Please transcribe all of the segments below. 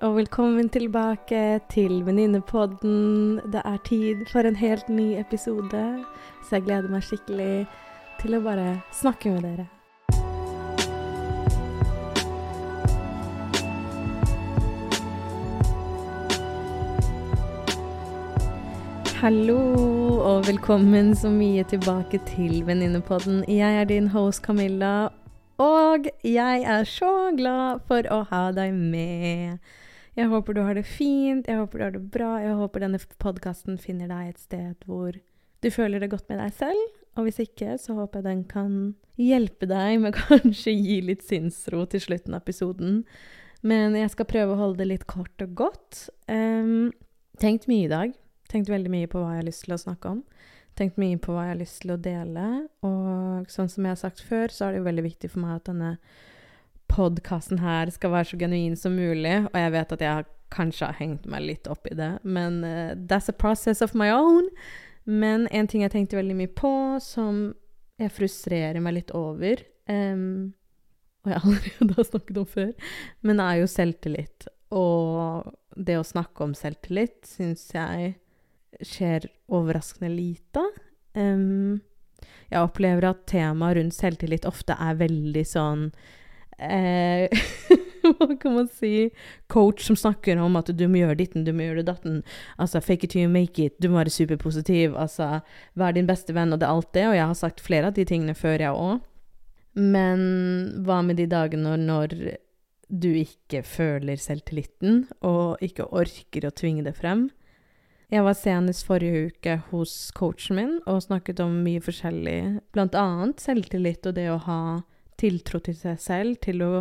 og velkommen tilbake til Venninnepodden. Det er tid for en helt ny episode, så jeg gleder meg skikkelig til å bare snakke med dere. Hallo, og velkommen så mye tilbake til Venninnepodden. Jeg er din host Camilla, og jeg er så glad for å ha deg med. Jeg håper du har det fint, jeg håper du har det bra, jeg håper denne podkasten finner deg et sted hvor du føler det godt med deg selv. Og hvis ikke, så håper jeg den kan hjelpe deg med kanskje gi litt sinnsro til slutten av episoden. Men jeg skal prøve å holde det litt kort og godt. Um, tenkt mye i dag. Tenkt veldig mye på hva jeg har lyst til å snakke om tenkt mye på hva jeg har lyst til å dele. Og sånn som jeg har sagt før, så er det jo veldig viktig for meg at denne podkasten her skal være så genuin som mulig. Og jeg vet at jeg kanskje har hengt meg litt opp i det, men uh, that's a process of my own. Men en ting jeg tenkte veldig mye på, som jeg frustrerer meg litt over um, Og jeg allerede har snakket om før, men det er jo selvtillit. Og det å snakke om selvtillit syns jeg skjer overraskende lite. Um, jeg opplever at temaet rundt selvtillit ofte er veldig sånn eh, Hva kan man si? Coach som snakker om at du må gjøre ditten, du må gjøre datten. Altså fake it till you make it. Du må være superpositiv. Altså vær din beste venn, og det er alt det. Og jeg har sagt flere av de tingene før, jeg òg. Men hva med de dagene når du ikke føler selvtilliten, og ikke orker å tvinge det frem? Jeg var senest forrige uke hos coachen min og snakket om mye forskjellig, blant annet selvtillit og det å ha tiltro til seg selv, til å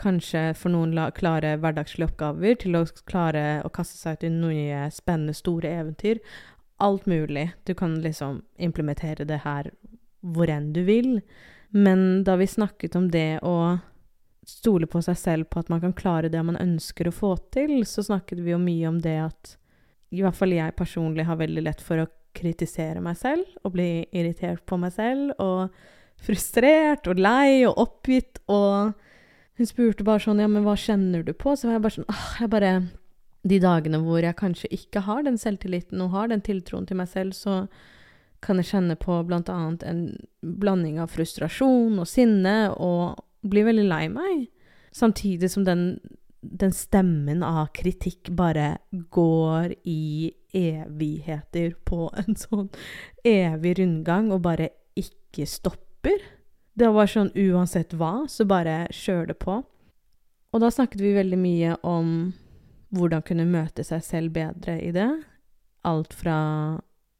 kanskje for noen klare hverdagslige oppgaver, til å klare å kaste seg ut i nye spennende, store eventyr. Alt mulig. Du kan liksom implementere det her hvor enn du vil. Men da vi snakket om det å stole på seg selv på at man kan klare det man ønsker å få til, så snakket vi jo mye om det at i hvert fall jeg personlig har veldig lett for å kritisere meg selv og bli irritert på meg selv og frustrert og lei og oppgitt og Hun spurte bare sånn Ja, men hva kjenner du på? Så var jeg bare sånn Åh, jeg bare De dagene hvor jeg kanskje ikke har den selvtilliten og har den tiltroen til meg selv, så kan jeg kjenne på annet en blanding av frustrasjon og sinne og bli veldig lei meg. Samtidig som den den stemmen av kritikk bare går i evigheter på en sånn evig rundgang og bare ikke stopper. Det var sånn uansett hva, så bare kjør det på. Og da snakket vi veldig mye om hvordan kunne møte seg selv bedre i det. Alt fra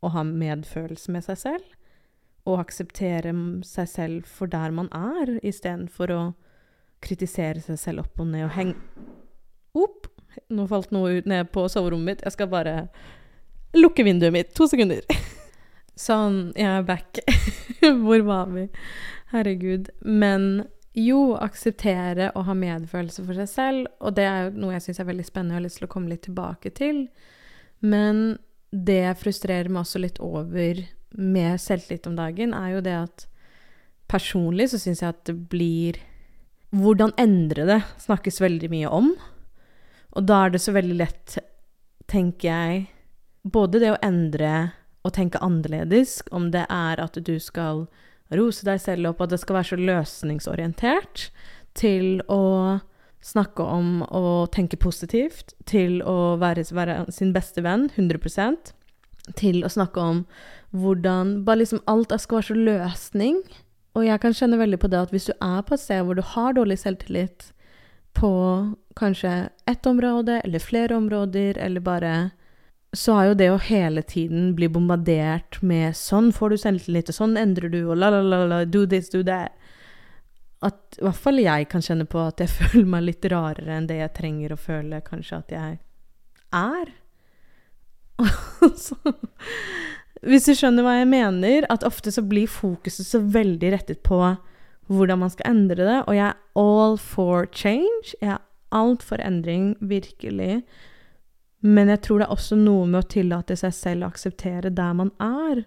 å ha medfølelse med seg selv og akseptere seg selv for der man er, istedenfor å kritisere seg selv opp og ned og henge opp. Nå falt noe ut ned på soverommet mitt. Jeg skal bare lukke vinduet mitt. To sekunder. Sånn, jeg er back. Hvor var vi? Herregud. Men jo, akseptere og ha medfølelse for seg selv. Og det er jo noe jeg syns er veldig spennende og har lyst til å komme litt tilbake til. Men det jeg frustrerer meg også litt over med selvtillit om dagen, er jo det at personlig så syns jeg at det blir Hvordan endre det snakkes veldig mye om. Og da er det så veldig lett, tenker jeg, både det å endre og tenke annerledes, om det er at du skal rose deg selv opp, at det skal være så løsningsorientert, til å snakke om å tenke positivt, til å være, være sin beste venn 100% til å snakke om hvordan Bare liksom alt skal være så løsning. Og jeg kan kjenne veldig på det at hvis du er på et sted hvor du har dårlig selvtillit, på kanskje ett område eller flere områder, eller bare Så er jo det å hele tiden bli bombardert med 'sånn får du selvtillit', og 'sånn endrer du', og la, la, la, la, do this, do that At i hvert fall jeg kan kjenne på at jeg føler meg litt rarere enn det jeg trenger å føle kanskje at jeg er. så, hvis du skjønner hva jeg mener, at ofte så blir fokuset så veldig rettet på hvordan man skal endre det. Og jeg er all for change. Jeg er alt for endring, virkelig. Men jeg tror det er også noe med å tillate seg selv å akseptere der man er.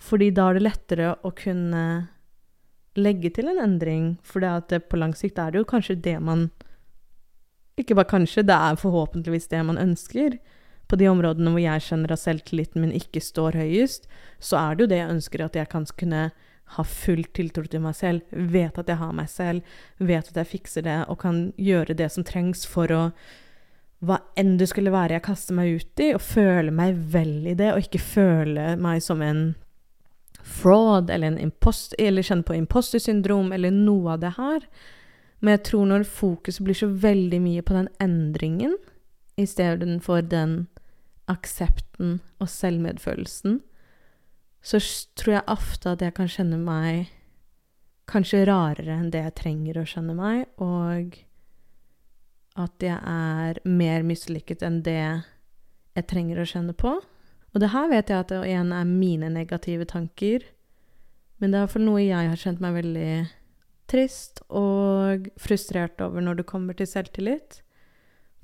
Fordi da er det lettere å kunne legge til en endring. For på lang sikt er det jo kanskje det man ikke bare kanskje, det er forhåpentligvis det man ønsker. På de områdene hvor jeg kjenner at selvtilliten min ikke står høyest, så er det jo det jeg ønsker, at jeg kan kunne ha full tiltro til meg selv, vet at jeg har meg selv, vet at jeg fikser det, og kan gjøre det som trengs for å hva enn det skulle være jeg kaster meg ut i, og føle meg vel i det, og ikke føle meg som en fraud eller, en impost, eller kjenne på impostersyndrom eller noe av det her. Men jeg tror når fokuset blir så veldig mye på den endringen istedenfor den aksepten og selvmedfølelsen, så tror jeg ofte at jeg kan kjenne meg kanskje rarere enn det jeg trenger å kjenne meg, og at jeg er mer mislykket enn det jeg trenger å kjenne på. Og det her vet jeg at det igjen er mine negative tanker, men det er iallfall noe jeg har kjent meg veldig trist og frustrert over når det kommer til selvtillit.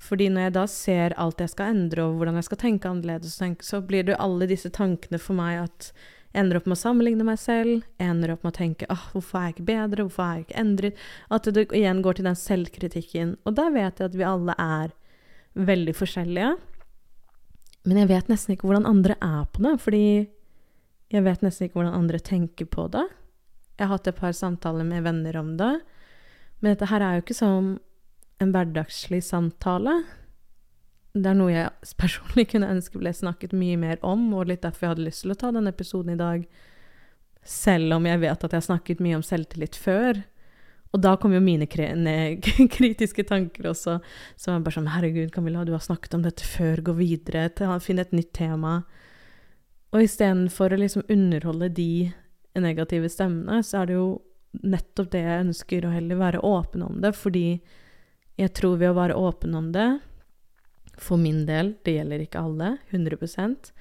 Fordi når jeg da ser alt jeg skal endre, og hvordan jeg skal tenke annerledes, så blir det alle disse tankene for meg at ender opp med å sammenligne meg selv. Ender opp med å tenke åh, hvorfor er jeg ikke bedre? Hvorfor er jeg ikke endret? At det igjen går til den selvkritikken. Og der vet jeg at vi alle er veldig forskjellige. Men jeg vet nesten ikke hvordan andre er på det, fordi jeg vet nesten ikke hvordan andre tenker på det. Jeg har hatt et par samtaler med venner om det. Men dette her er jo ikke som en hverdagslig samtale det er noe jeg personlig kunne ønske ble snakket mye mer om, og litt derfor jeg hadde lyst til å ta denne episoden i dag. Selv om jeg vet at jeg har snakket mye om selvtillit før. Og da kom jo mine kritiske tanker også. Så jeg bare sånn Herregud, Camilla, du har snakket om dette før. Gå videre. Finn et nytt tema. Og istedenfor å liksom underholde de negative stemmene, så er det jo nettopp det jeg ønsker, å heller være åpen om det. Fordi jeg tror ved å være åpen om det, for min del, det gjelder ikke alle, 100%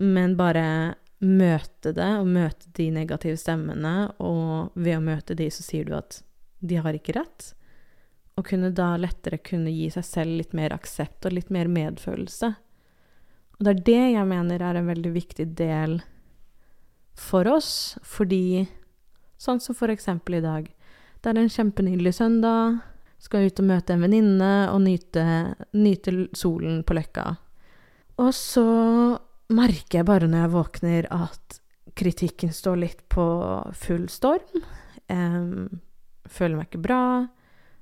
men bare møte det, og møte de negative stemmene, og ved å møte de, så sier du at de har ikke rett. Og kunne da lettere kunne gi seg selv litt mer aksept og litt mer medfølelse. Og det er det jeg mener er en veldig viktig del for oss, fordi sånn som for eksempel i dag. Det er en kjempenydelig søndag. Skal ut og møte en venninne og nyte, nyte solen på Løkka. Og så merker jeg bare når jeg våkner, at kritikken står litt på full storm. Um, føler meg ikke bra.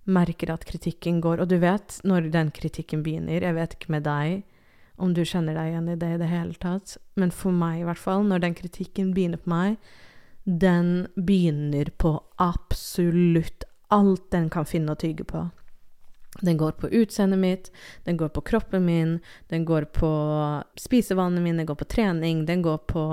Merker at kritikken går Og du vet når den kritikken begynner. Jeg vet ikke med deg om du kjenner deg igjen i det i det hele tatt, men for meg i hvert fall, når den kritikken begynner på meg, den begynner på absolutt alt den kan finne å tygge på. Den går på utseendet mitt, den går på kroppen min, den går på spisevanene mine, den går på trening, den går på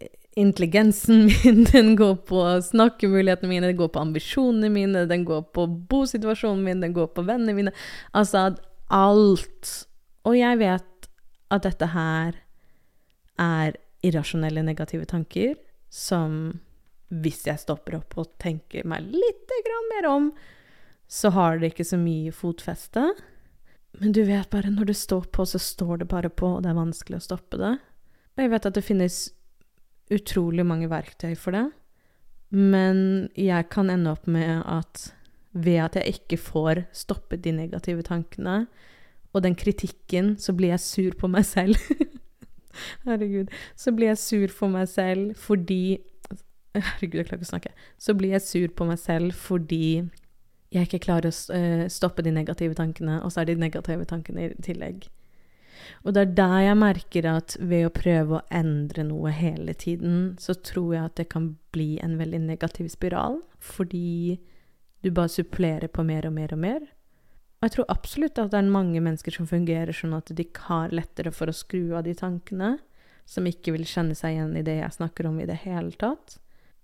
eh, intelligensen min, den går på snakkemulighetene mine, den går på ambisjonene mine, den går på bosituasjonen min, den går på vennene mine. Altså alt. Og jeg vet at dette her er irrasjonelle negative tanker som hvis jeg stopper opp og tenker meg litt mer om, så har det ikke så mye fotfeste. Men du vet bare, når det står på, så står det bare på, og det er vanskelig å stoppe det. Jeg vet at det finnes utrolig mange verktøy for det, men jeg kan ende opp med at ved at jeg ikke får stoppet de negative tankene, og den kritikken, så blir jeg sur på meg selv. Herregud. Så blir jeg sur for meg selv fordi Herregud, jeg klarer ikke å snakke. Så blir jeg sur på meg selv fordi jeg ikke klarer å uh, stoppe de negative tankene, og så er de negative tankene i tillegg. Og det er der jeg merker at ved å prøve å endre noe hele tiden, så tror jeg at det kan bli en veldig negativ spiral, fordi du bare supplerer på mer og mer og mer. Og jeg tror absolutt at det er mange mennesker som fungerer sånn at de har lettere for å skru av de tankene, som ikke vil kjenne seg igjen i det jeg snakker om i det hele tatt.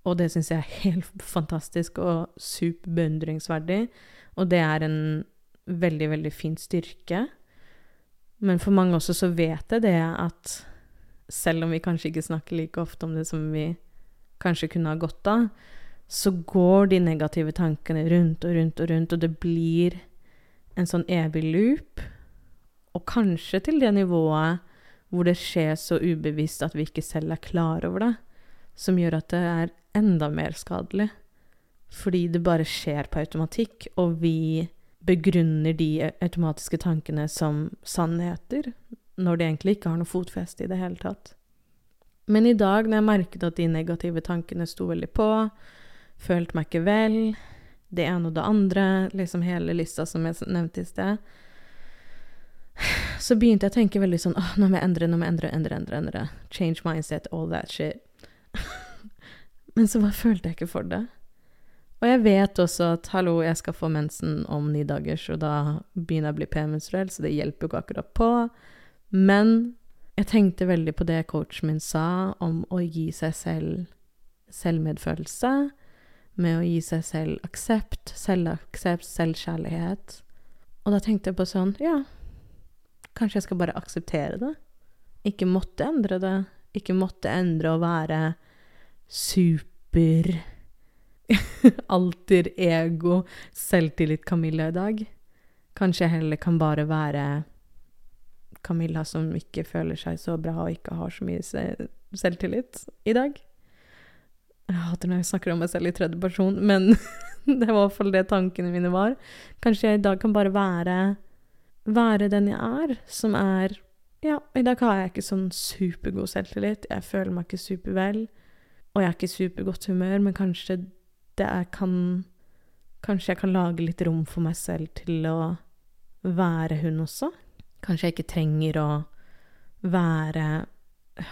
Og det syns jeg er helt fantastisk og superbeundringsverdig. Og det er en veldig, veldig fin styrke. Men for mange også så vet jeg det at selv om vi kanskje ikke snakker like ofte om det som vi kanskje kunne ha godt av, så går de negative tankene rundt og rundt og rundt, og det blir en sånn evig loop. Og kanskje til det nivået hvor det skjer så ubevisst at vi ikke selv er klar over det, som gjør at det er enda mer skadelig. Fordi det bare skjer på automatikk, og vi begrunner de automatiske tankene som sannheter, når de egentlig ikke har noe fotfeste i det hele tatt. Men i dag, når jeg merket at de negative tankene sto veldig på, følte meg ikke vel, det ene og det andre, liksom hele lista som jeg nevnte i sted, så begynte jeg å tenke veldig sånn åh, nå må jeg endre, nå må jeg endre, endre, endre, endre. Change mindset, all that shit. Men så bare følte jeg ikke for det. Og jeg vet også at hallo, jeg skal få mensen om ni dager, så da begynner jeg å bli p-menstruell, så det hjelper jo ikke akkurat på. Men jeg tenkte veldig på det coachen min sa om å gi seg selv selvmedfølelse, med å gi seg selv aksept, selvaksept, selvkjærlighet. Og da tenkte jeg på sånn, ja, kanskje jeg skal bare akseptere det. Ikke måtte endre det. Ikke måtte endre å være super alter ego, selvtillit Camilla i dag. Kanskje jeg heller kan bare være Camilla som ikke føler seg så bra og ikke har så mye selvtillit i dag. Jeg hater når jeg snakker om meg selv i tredje person, men det var i hvert fall det tankene mine var. Kanskje jeg i dag kan bare være være den jeg er, som er Ja, i dag har jeg ikke sånn supergod selvtillit. Jeg føler meg ikke supervel. Og jeg er ikke i supergodt humør, men kanskje det er kan Kanskje jeg kan lage litt rom for meg selv til å være hun også? Kanskje jeg ikke trenger å være,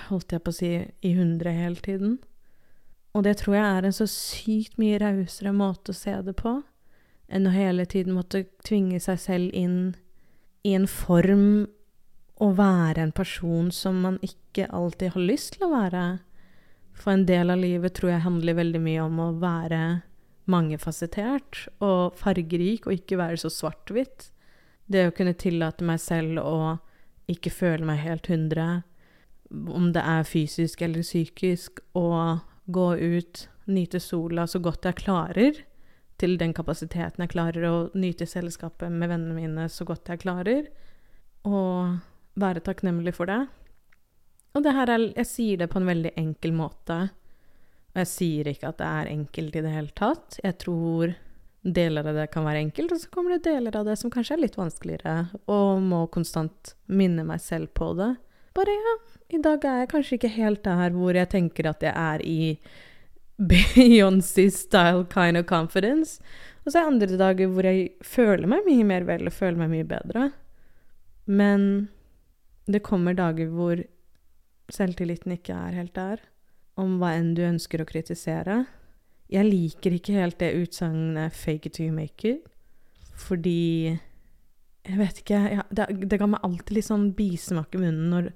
holdt jeg på å si, i hundre hele tiden? Og det tror jeg er en så sykt mye rausere måte å se det på enn å hele tiden måtte tvinge seg selv inn i en form å være en person som man ikke alltid har lyst til å være. For en del av livet tror jeg handler veldig mye om å være mangefasettert og fargerik, og ikke være så svart-hvitt. Det å kunne tillate meg selv å ikke føle meg helt hundre, om det er fysisk eller psykisk, og gå ut, nyte sola så godt jeg klarer, til den kapasiteten jeg klarer, å nyte selskapet med vennene mine så godt jeg klarer, og være takknemlig for det. Og det her er Jeg sier det på en veldig enkel måte. Og jeg sier ikke at det er enkelt i det hele tatt. Jeg tror deler av det kan være enkelt, og så kommer det deler av det som kanskje er litt vanskeligere, og må konstant minne meg selv på det. Bare ja, i dag er jeg kanskje ikke helt der hvor jeg tenker at jeg er i Beyoncé-style kind of confidence. Og så er det andre dager hvor jeg føler meg mye mer vel og føler meg mye bedre. Men det kommer dager hvor selvtilliten ikke er helt der, om hva enn du ønsker å kritisere. Jeg liker ikke helt det utsagnet 'fake it to you make it', fordi Jeg vet ikke ja, det, det, ga meg alltid litt sånn bismak i munnen når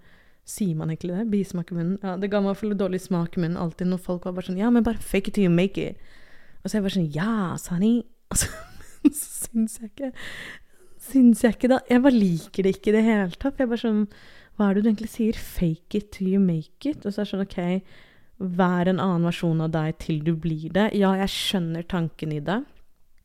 Sier man egentlig det? Bismak i munnen? Ja, det ga meg iallfall dårlig smak i munnen alltid når folk var bare sånn 'Ja, men bare fake it to you make it'. Og så er jeg bare sånn 'Ja, Sani'. Og så, så syns jeg ikke Syns jeg ikke da Jeg bare liker det ikke i det hele tatt. Jeg bare sånn hva er det du egentlig sier? Fake it till you make it? Og så er det sånn, OK, vær en annen versjon av deg til du blir det. Ja, jeg skjønner tanken i det,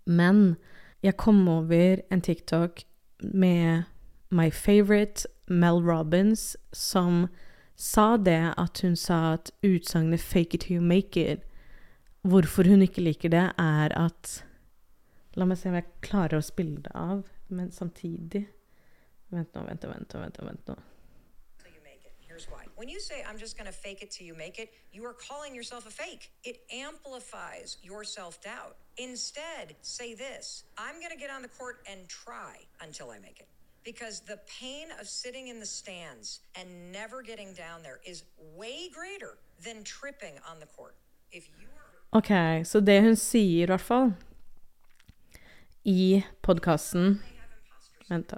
men jeg kom over en TikTok med my favorite Mel Robbins, som sa det at hun sa at utsagnet 'fake it till you make it' Hvorfor hun ikke liker det, er at La meg se om jeg klarer å spille det av, men samtidig Vent nå, vent nå, vent nå. Vent nå, When you say, I'm just going to fake it till you make it, you are calling yourself a fake. It amplifies your self doubt. Instead, say this I'm going to get on the court and try until I make it. Because the pain of sitting in the stands and never getting down there is way greater than tripping on the court. If you are OK, så det hun sier, i hvert fall, i podkasten Vent, da.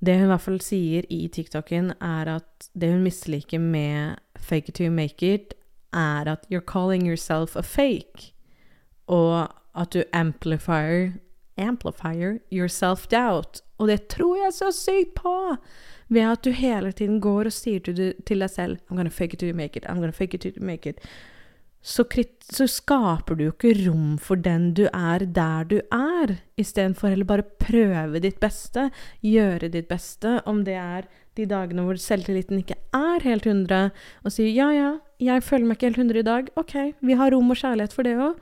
Det hun i hvert fall sier i TikToken, er at det hun misliker med fake it to make it, er at you're calling yourself a fake. Og at du amplifier amplifier your self-doubt. Og det tror jeg så sykt på! Ved at du hele tiden går og sier til, deg selv I'm gonna fake it to make it. I'm gonna fake it to make it så, så, skaper du jo ikke rom for den du er der du er, istedenfor heller bare prøve ditt beste, gjøre ditt beste, om det er de dagene hvor selvtilliten ikke er helt 100, og si ja, ja, jeg føler meg ikke helt 100 i dag, ok, vi har rom og kjærlighet for det òg,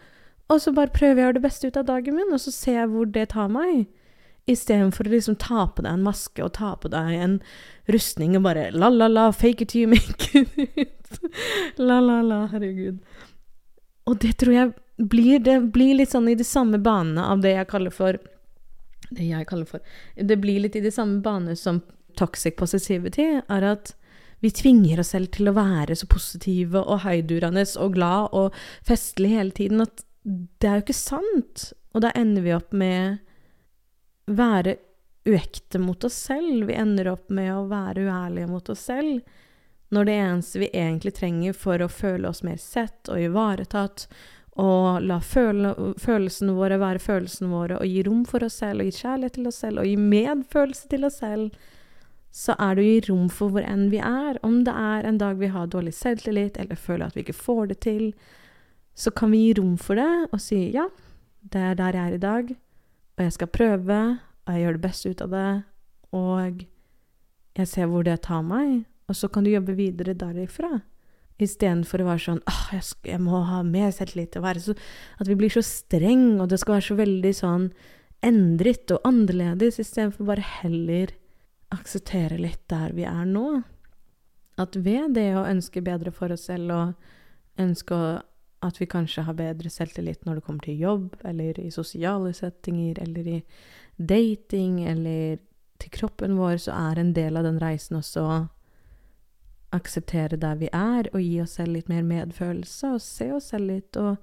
og så bare prøver jeg å gjøre det beste ut av dagen min, og så ser jeg hvor det tar meg. Istedenfor å liksom ta på deg en maske og ta på deg en rustning og bare la-la-la, fake it you make it. la-la-la, herregud. Og det tror jeg blir, det blir litt sånn i de samme banene av det jeg kaller for Det jeg kaller for Det blir litt i de samme banene som toxic positivity, er at vi tvinger oss selv til å være så positive og høydurende og glad og festlig hele tiden at det er jo ikke sant. Og da ender vi opp med være uekte mot oss selv. Vi ender opp med å være uærlige mot oss selv. Når det eneste vi egentlig trenger for å føle oss mer sett og ivaretatt, og la føle, følelsene våre være følelsene våre, og gi rom for oss selv, og gi kjærlighet til oss selv, og gi medfølelse til oss selv, så er det å gi rom for hvor enn vi er. Om det er en dag vi har dårlig selvtillit, eller føler at vi ikke får det til, så kan vi gi rom for det og si ja, det er der jeg er i dag, og jeg skal prøve, og jeg gjør det beste ut av det, og jeg ser hvor det tar meg, og så kan du jobbe videre derifra. Istedenfor å være sånn åh, jeg, jeg, må ha mer selvtillit, og være så At vi blir så streng, og det skal være så veldig sånn endret og annerledes, istedenfor bare heller akseptere litt der vi er nå. At ved det å ønske bedre for oss selv, og ønske at vi kanskje har bedre selvtillit når det kommer til jobb, eller i sosiale settinger, eller i dating, eller til kroppen vår, så er en del av den reisen også akseptere der vi er, og gi oss selv litt mer medfølelse, og se oss selv litt, og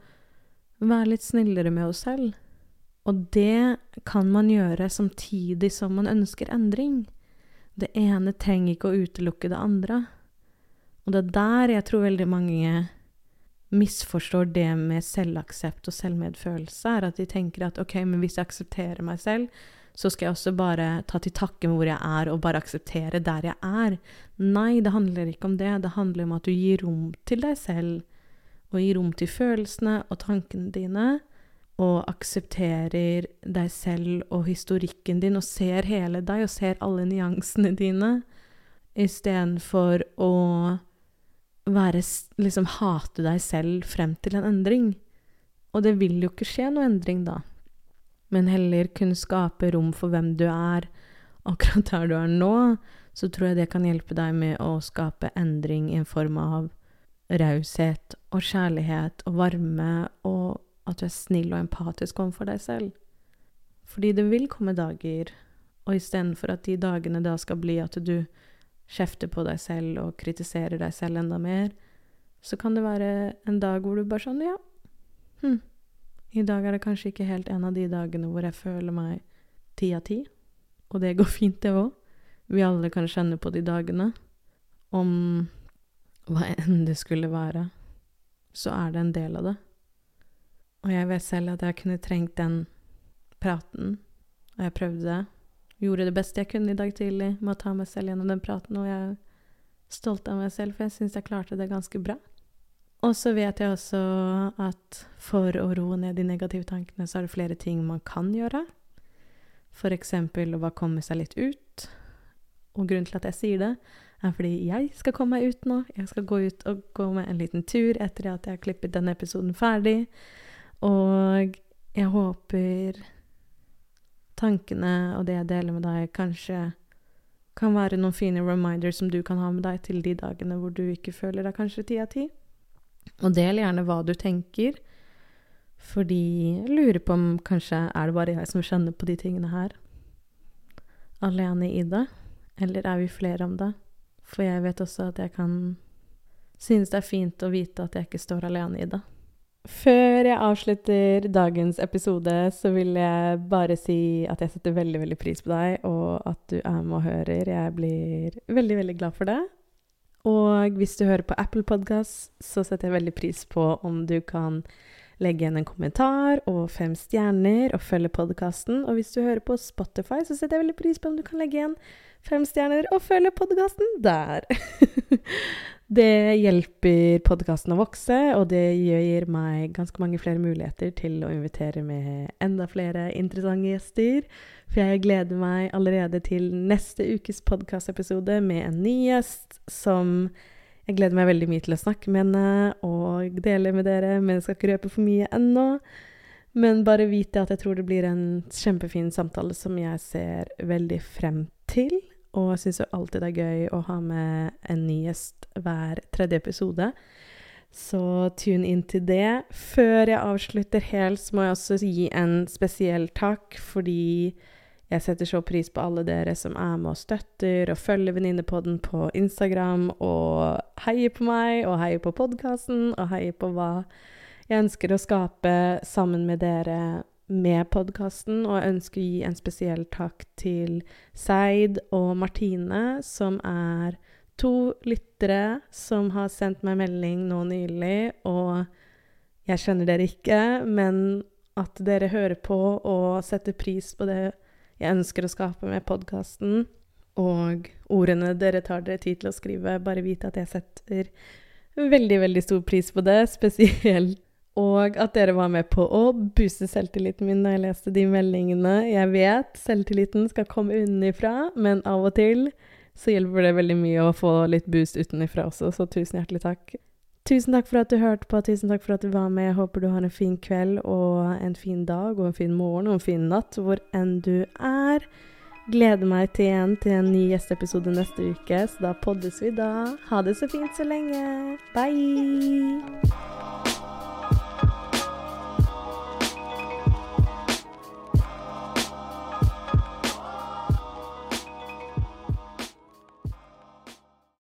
være litt snillere med oss selv. Og det kan man gjøre samtidig som man ønsker endring. Det ene trenger ikke å utelukke det andre. Og det er der jeg tror veldig mange misforstår det med selvaksept og selvmedfølelse, er at de tenker at ok, men hvis jeg aksepterer meg selv, så skal jeg også bare ta til takke med hvor jeg er, og bare akseptere der jeg er. Nei, det handler ikke om det. Det handler om at du gir rom til deg selv, og gir rom til følelsene og tankene dine, og aksepterer deg selv og historikken din, og ser hele deg og ser alle nyansene dine, istedenfor å være liksom hate deg selv frem til en endring. Og det vil jo ikke skje noe endring da, men heller kunne skape rom for hvem du er akkurat der du er nå, så tror jeg det kan hjelpe deg med å skape endring i en form av raushet og kjærlighet og varme og at du er snill og empatisk overfor deg selv. Fordi det vil komme dager, og istedenfor at de dagene da skal bli at du kjefter på deg selv og kritiserer deg selv enda mer, så kan det være en dag hvor du bare sånn Ja, hm, i dag er det kanskje ikke helt en av de dagene hvor jeg føler meg ti av ti. Og det går fint, det òg. Vi alle kan kjenne på de dagene. Om hva enn det skulle være, så er det en del av det. Og jeg vet selv at jeg kunne trengt den praten, og jeg prøvde det. Gjorde det beste jeg kunne i dag tidlig med å ta meg selv gjennom den praten, og jeg er stolt av meg selv, for jeg syns jeg klarte det ganske bra. Og så vet jeg også at for å roe ned de negative tankene, så er det flere ting man kan gjøre. Eksempel å bare komme seg litt ut. Og grunnen til at jeg sier det, er fordi jeg skal komme meg ut nå. Jeg skal gå ut og gå med en liten tur etter at jeg har klippet denne episoden ferdig. Og jeg håper tankene og det jeg deler med deg, kanskje kan være noen fine reminders som du kan ha med deg til de dagene hvor du ikke føler deg kanskje ti av ti. Og del gjerne hva du tenker, fordi jeg lurer på om kanskje er det bare jeg som kjenner på de tingene her. Alene i det, eller er vi flere om det? For jeg vet også at jeg kan synes det er fint å vite at jeg ikke står alene i det. Før jeg avslutter dagens episode, så vil jeg bare si at jeg setter veldig veldig pris på deg, og at du er med og hører. Jeg blir veldig, veldig glad for det. Og hvis du hører på Apple Podcast, så setter jeg veldig pris på om du kan legge igjen en kommentar og fem stjerner og følge podkasten. Og hvis du hører på Spotify, så setter jeg veldig pris på om du kan legge igjen fem stjerner og følge podkasten der. Det hjelper podkasten å vokse, og det gir meg ganske mange flere muligheter til å invitere med enda flere interessante gjester. For jeg gleder meg allerede til neste ukes podkastepisode med en ny gjest som jeg gleder meg veldig mye til å snakke med henne og dele med dere, men jeg skal ikke røpe for mye ennå. Men bare vit at jeg tror det blir en kjempefin samtale som jeg ser veldig frem til. Og jeg syns jo alltid det er gøy å ha med en ny gjest hver tredje episode. Så tune inn til det. Før jeg avslutter helt, så må jeg også gi en spesiell takk, fordi jeg setter så pris på alle dere som er med og støtter og følger Venninnepodden på Instagram og heier på meg og heier på podkasten og heier på hva jeg ønsker å skape sammen med dere med podkasten. Og jeg ønsker å gi en spesiell takk til Seid og Martine, som er to lyttere som har sendt meg melding nå nylig, og jeg kjenner dere ikke, men at dere hører på og setter pris på det jeg ønsker å skape med podkasten. Og ordene dere tar dere tid til å skrive, bare vite at jeg setter veldig, veldig stor pris på det. Spesielt. Og at dere var med på å booste selvtilliten min da jeg leste de meldingene. Jeg vet selvtilliten skal komme unnifra, men av og til så hjelper det veldig mye å få litt boost utenifra også, så tusen hjertelig takk. Tusen takk for at du hørte på, tusen takk for at du var med. Jeg håper du har en fin kveld og en fin dag og en fin morgen og en fin natt hvor enn du er. Gleder meg til igjen til en ny gjesteepisode neste uke, så da poddes vi da. Ha det så fint så lenge. Bye!